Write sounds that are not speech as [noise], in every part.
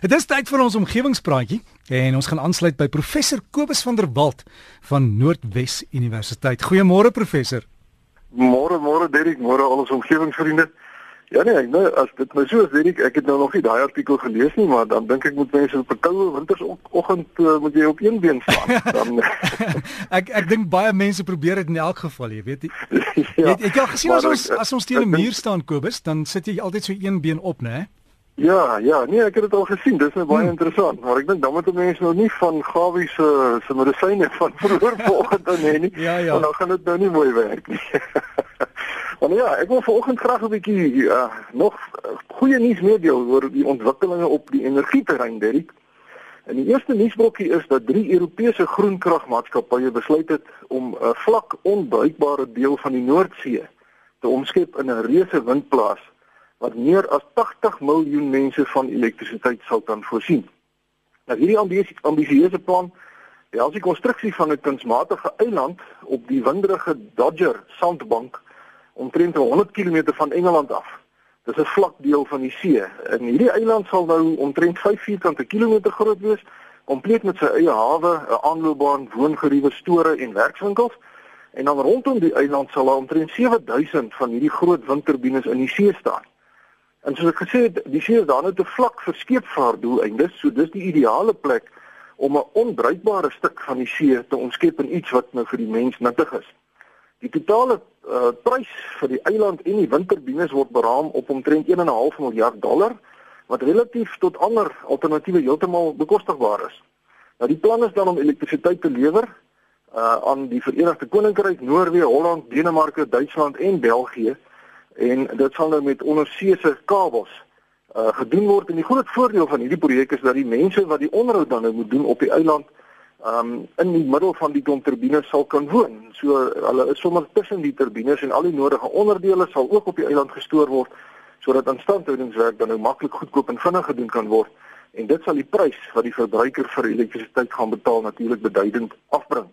Dit is tyd vir ons omgewingspraatjie en ons gaan aansluit by professor Kobus van der Walt van Noordwes Universiteit. Goeiemôre professor. Môre môre Derek, môre al ons omgewingsvriende. Ja nee, nou as dit nou so is Derek, ek het nou nog nie daai artikel gelees nie, maar dan dink ek moet mense op 'n koue wintersoggend uh, moet jy op een been staan. [laughs] Dan [laughs] ek ek dink baie mense probeer dit in elk geval, jy weet. [laughs] ja, het, het jy al gesien as ons as ons teen 'n muur staan Kobus, dan sit jy altyd so een been op, né? Ja, ja, nee, ek het dit al gesien. Dis nou baie hmm. interessant, maar ek dink dan moet mense nou nie van Gawie se se medisyne [laughs] van vroeër vanoggend dan hê nie. Ja, ja. Want dan gaan dit nou nie mooi werk nie. [laughs] maar ja, ek wil vanoggend graag 'n bietjie uh, nog uh, goeie nuus meedeel oor die ontwikkelinge op die energieterrein, Derek. En die eerste nuusbrokkie is dat drie Europese groenkragmaatskappye besluit het om 'n vlak onbruikbare deel van die Noordsee te omskep in 'n reuse windplaas wat meer as 80 miljoen mense van elektrisiteit sal kan voorsien. Nou hierdie ambisieuse plan behels die konstruksie van 'n kunsmatige eiland op die winderige Dodger Sandbank omtrent 100 km van Engeland af. Dit is 'n vlak deel van die see. En hierdie eiland sal nou omtrent 5 vierkante kilometer groot wees, kompleet met sy eie hawe, 'n aanloopbaan, woongeriewe, store en werkswinkels. En dan rondom die eiland sal daar omtrent 7000 van hierdie groot windturbines in die see staan. En soos ek gesê het, die see is daar nou te vlak vir skeepvaartdoeleindes, so dis die ideale plek om 'n onbruikbare stuk van die see te omskep in iets wat nou vir die mens nuttig is. Die totale uh, prys vir die eiland en die windturbines word beraam op omtrent 1.5 miljard dollar wat relatief tot ander alternatiewe heeltemal bekostigbaar is. Nou die plan is dan om elektrisiteit te lewer uh, aan die Verenigde Koninkryk, Noorwe, Holland, Denemarke, Duitsland en België en dit sal nou met onderseese kabels uh gedoen word en die groot voordeel van hierdie projek is dat die mense wat die onderhoud dan nou moet doen op die eiland um in die middel van die turbines sal kan woon. So hulle is sommer tussen die turbines en al die nodige onderdele sal ook op die eiland gestoor word sodat instandhoudingswerk dan nou maklik goedkoop en vinnig gedoen kan word en dit sal die prys wat die verbruiker vir elektrisiteit gaan betaal natuurlik beduidend afbring.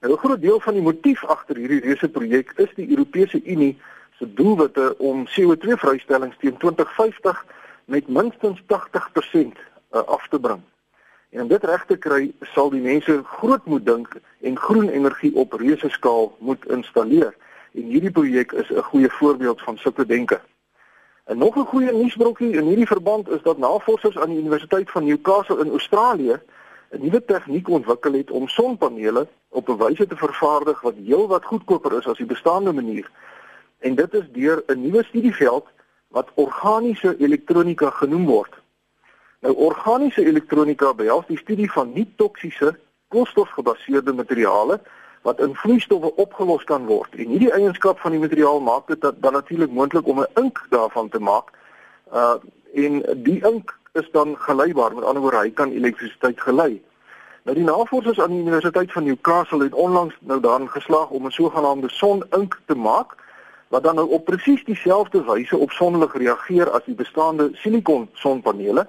Nou 'n groot deel van die motief agter hierdie reuse projek is die Europese Unie se doelwitte om CO2-vrystellings teen 2050 met minstens 80% uh, af te bring. En om dit reg te kry, sal die mense groot moet dink en groen energie op reuse skaal moet installeer. En hierdie projek is 'n goeie voorbeeld van sulke denke. En nog 'n goeie nuusbrokkie in hierdie verband is dat navorsers aan die Universiteit van Newcastle in Australië 'n nuwe tegniek ontwikkel het om sonpanele op 'n wyse te vervaardig wat heelwat goedkoper is as die bestaande manier en dit is deur 'n nuwe studieveld wat organiese elektronika genoem word. Nou organiese elektronika behels die studie van nie-toksiese koolstofgebaseerde materiale wat in vloeistowwe opgelos kan word. En hierdie eienskap van die materiaal maak dit dan natuurlik moontlik om 'n ink daarvan te maak. Uh en die ink is dan geleibaar, met ander woorde hy kan elektrisiteit gelei. Nou die navorsers aan die Universiteit van Newcastle het onlangs nou daarin geslaag om 'n sogenaamde sonink te maak wat dan nou op presies dieselfde wyse op sonlig reageer as die bestaande silikon sonpanele.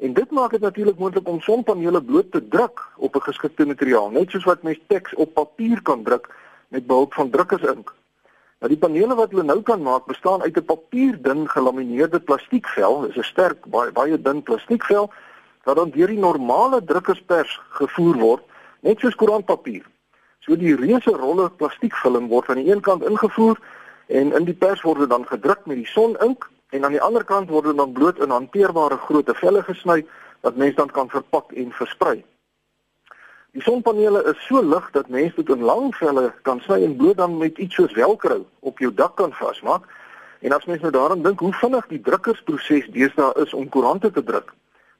En dit maak dit natuurlik moontlik om sonpanele bloot te druk op 'n geskikte materiaal, net soos wat mens teks op papier kan druk met behulp van drukkersink. Nou die panele wat hulle nou kan maak, bestaan uit 'n papierdun gelamineerde plastiekvel, dis 'n sterk baie baie dun plastiekvel wat dan deur die normale drukkerspers gevoer word, net soos koerantpapier. So die reuse rolle plastiekfilm word aan die een kant ingevoer En in die pers word dit dan gedruk met die sonink en aan die ander kant word dit dan bloot in hanteerbare grootte velle gesny wat mens dan kan verpak en versprei. Die sonpanele is so lig dat mens dit in lang velle kan sny en bloot dan met iets soos velcro op jou dak kan vasmaak. En as mens nou daaraan dink hoe vinnig die drukkersproses deesdae is om koerante te druk,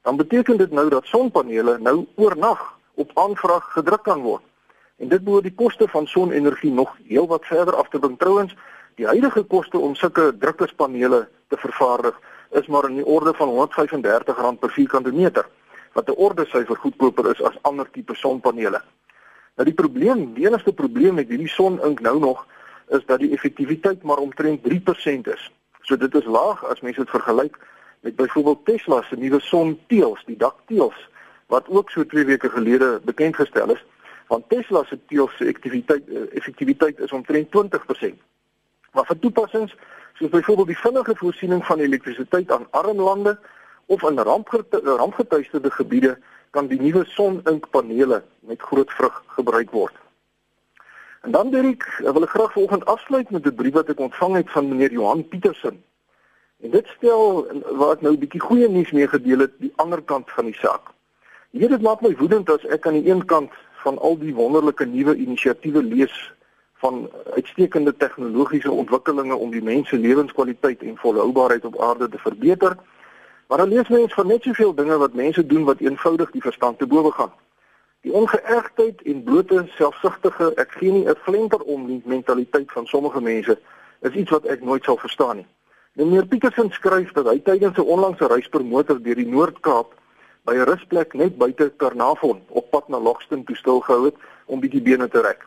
dan beteken dit nou dat sonpanele nou oornag op aanvraag gedruk kan word. En dit behoort die koste van sonenergie nog heelwat verder af te bring. Trouwens, Die huidige koste om sulke drukkerspanele te vervaardig is maar in die orde van R135 per vierkante meter, wat 'n orde syfer goedkoper is as ander tipe sonpanele. Nou die probleem, die enigste probleem met hierdie sonink nou nog is dat die effektiwiteit maar omtrent 3% is. So dit is laag as mense dit vergelyk met byvoorbeeld Tesla se nuwe sonteels, die dakteels wat ook so 2 weke gelede bekend gestel is, want Tesla se teels se effektiwiteit eh, effektiwiteit is omtrent 20%. Maar vir toepassings soos byvoorbeeld die vinnige voorsiening van elektrisiteit aan arm lande of in rampgetuisterde gebiede kan die nuwe son-inkpanele met groot vrug gebruik word. En dan Dirk, wil ek graag vanoggend afsluit met 'n brief wat ek ontvang het van meneer Johan Pietersen. En dit stel waar ek nou 'n bietjie goeie nuus mee gedeel het, die ander kant van die saak. Hier dit maak my woedend as ek aan die een kant van al die wonderlike nuwe inisiatiewe lees van uitstekende tegnologiese ontwikkelinge om die mens se lewenskwaliteit en volhoubaarheid op aarde te verbeter. Maar dan lees mens van net soveel dinge wat mense doen wat eenvoudig die verstand te bowe gaan. Die ongeërgdheid en blote selfsugtige ek gee nie 'n flinter om nie mentaliteit van sommige mense is iets wat ek nooit sal verstaan nie. Meneer Pietersen skryf dat hy tydens 'n onlangse reis per motor deur die Noord-Kaap by 'n rusplek net buite Karnavon op pad na Lockston toe stilgehou het om bietjie bene te rek.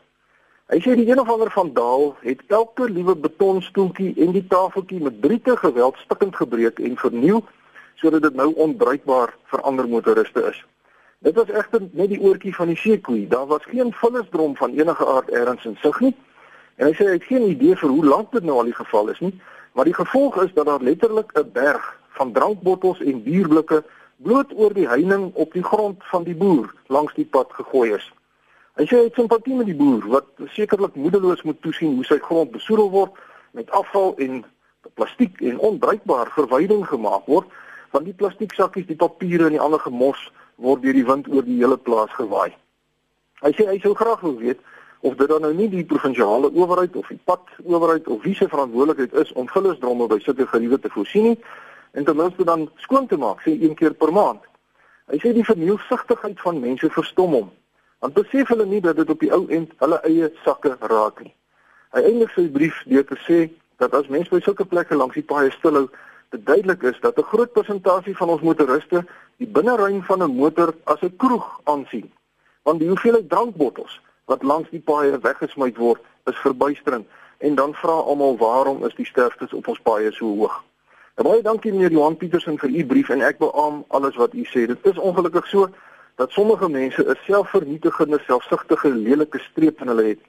Hy sê die een of ander van Daal het elke liewe betonstoeltjie en die tafeltjie met briete geweld stikkend gebreek en verniel sodat dit nou onbruikbaar vir ander motoriste is. Dit was egter net die oortjie van die seekoei. Daar was geen vullisdrom van enige aard ergens in sig nie. En hy sê hy het geen idee vir hoe lank dit nou al die geval is nie, maar die gevolg is dat daar letterlik 'n berg van drankbottels en bierblikke bloot oor die heining op die grond van die boer langs die pad gegooi is. Hy sê hy het simpatie met die boer wat sekerlik moedeloos moet toesien hoe sy grond besoedel word met afval en plastiek en onbruikbaar verwyding gemaak word van die plastieksakkies, die papiere en die ander gemos word deur die wind oor die hele plaas gewaai. Hy sê hy sou graag wil weet of dit dan nou nie die provinsiale owerheid of die pad owerheid of wie se verantwoordelikheid is om vullisdromme by sulke geriewe te voorsien nie en ten minste dan skoon te maak sê een keer per maand. Hy sê die vernielsigtigheid van mense verstom hom. Want besef hulle nie dat dit op die ou end hulle eie sakke raak nie. Hy eindig sy brief deur te sê dat as mense by sulke plekke langs die paaie stilhou, dit duidelik is dat 'n groot persentasie van ons motoriste die binneruim van 'n motor as 'n kroeg aansien. Want die hoeveelheid drankbottels wat langs die paaie weggesmy word, is verbuisterend en dan vra almal waarom is die sterftes op ons paaie so hoog? En baie dankie meneer Johan Pietersen vir u brief en ek beamoen alles wat u sê. Dit is ongelukkig so dat sommige mense 'n selfvernietigende, selfsugtige, lelike streep in hulle het.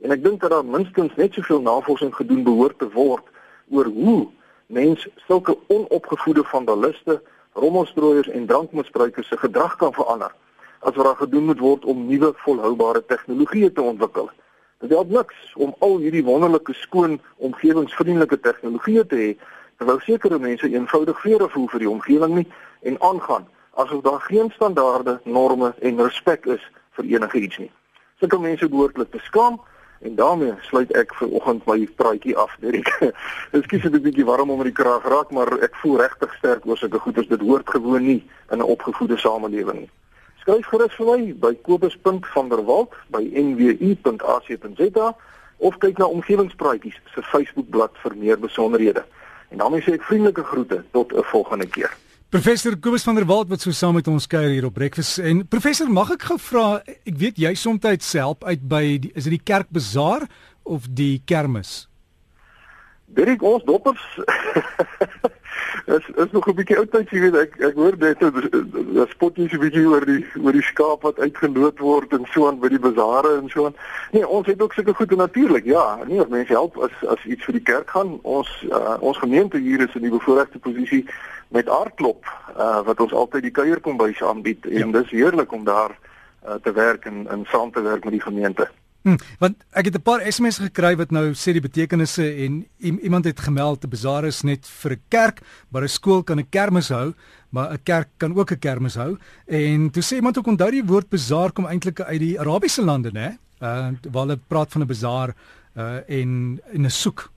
En ek dink dat daar minstens net soveel navorsing gedoen behoort te word oor hoe mens sulke onopgevoede vandaliste, rommelstrooiers en drankmisbruikers se gedrag kan verander as wat daar gedoen moet word om nuwe volhoubare tegnologieë te ontwikkel. Dit help niks om al hierdie wonderlike skoon omgewingsvriendelike tegnologieë te hê terwyl sekere mense eenvoudig vrede voel vir die omgewing nie en aangaan asof daar geen standaarde, norme en respek is vir enige iets nie. Sulke mense behoort hulle te skaam En daarmee sluit ek vir oggend my praatjie af, Derek. [laughs] Ekskuus dit 'n bietjie warm in die kraag raak, maar ek voel regtig sterk oor sulke goeders. Dit hoort gewoon nie in 'n opgevoede samelewing nie. Skryf gerus vir my by kobus.vanderwalt by nwu.ac.za of kyk na omgewingspraatjies se Facebookblad vir meer besonderhede. En daarmee sê ek vriendelike groete tot 'n volgende keer. Professor Kobus van der Walt wat so saam met ons kuier hier op Breakfast en professor mag ek gou vra ek weet jy soms help uit by die, is dit die kerkbazaar of die kermis? Dit ons doppers [laughs] is is nog 'n bietjie oudtyd jy weet ek ek hoor net dat spotjie so 'n bietjie oor die oor die skaap wat uitgeloot word en so aan by die bazare en so aan. Nee, ons het ook sulke goed natuurlik. Ja, nee, of mense help as as iets vir die kerk gaan. Ons uh, ons gemeente hier is in die bevoordeelde posisie met aardklop uh, wat ons altyd die kuierkombuis aanbied en ja. dis heerlik om daar uh, te werk en en saam te werk met die gemeente. Hm, want ek het 'n paar SMS gekry wat nou sê die betekenisse en iemand het gemeld te bazaar is net vir 'n kerk, maar 'n skool kan 'n kermis hou, maar 'n kerk kan ook 'n kermis hou. En toe sê iemand ook onthou die woord bazaar kom eintlik uit die Arabiese lande, né? Uh waar hulle praat van 'n bazaar uh en in 'n soek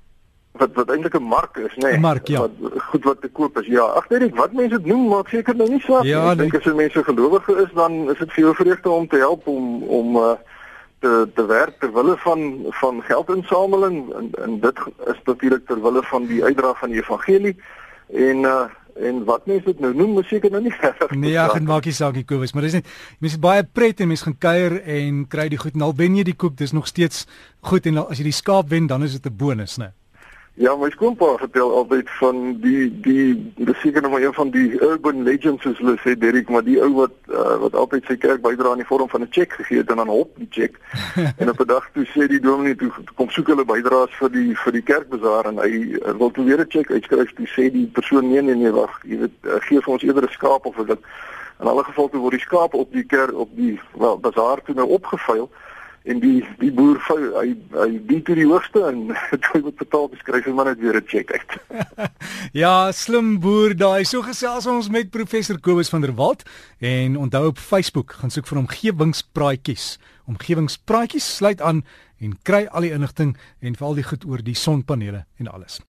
wat wat eintlik 'n mark is, nê? Nee, mark, ja. Wat goed wat te koop is. Ja, ag nee, wat mense doen, maak seker nou nie saak nie. Ja, ek dink as jy mense gelowige is, dan is dit vir jou vreugde om te help om om uh, te te werk ter wille van van geldinsameling en en dit is natuurlik ter wille van die uitdra van die evangelie en uh, en wat mense dit nou noem, moet seker nou nie [laughs] reg. Nee, ja, en maak nie saak nie, Kobus, maar dis net mense baie pret en mense gaan kuier en kry die goed en al wen jy die koek, dis nog steeds goed en as jy die skaap wen, dan is dit 'n bonus, né? Ja, my skoonpa vertel altyd van die die dis seker nog maar een van die urban legends soos hulle sê Derek, maar die ou wat uh, wat altyd sy kerk bydra in die vorm van 'n cheque gegee het en dan hop die cheque. [laughs] en op 'n dag toe sê die dominee toe kom soek hulle bydraes vir die vir die kerkbazaar en hy uh, wil toe weer 'n cheque uitskryf. Toe sê die persoon nee nee nee wag, jy weet uh, gee vir ons eerder 'n skaap of wat. In alle geval toe word die skaap op die kerk op die wel bazaar toe nou opgevuil en die die boer hy hy bied toe die hoogste en [laughs] hy moet betaal beskryf en maar net weer 'n check uit. [laughs] ja, slim boer daai. So gesels ons met professor Kobus van der Walt en onthou op Facebook gaan soek vir omgewingspraatjies. Omgewingspraatjies sluit aan en kry al die inligting en veral die goed oor die sonpanele en alles.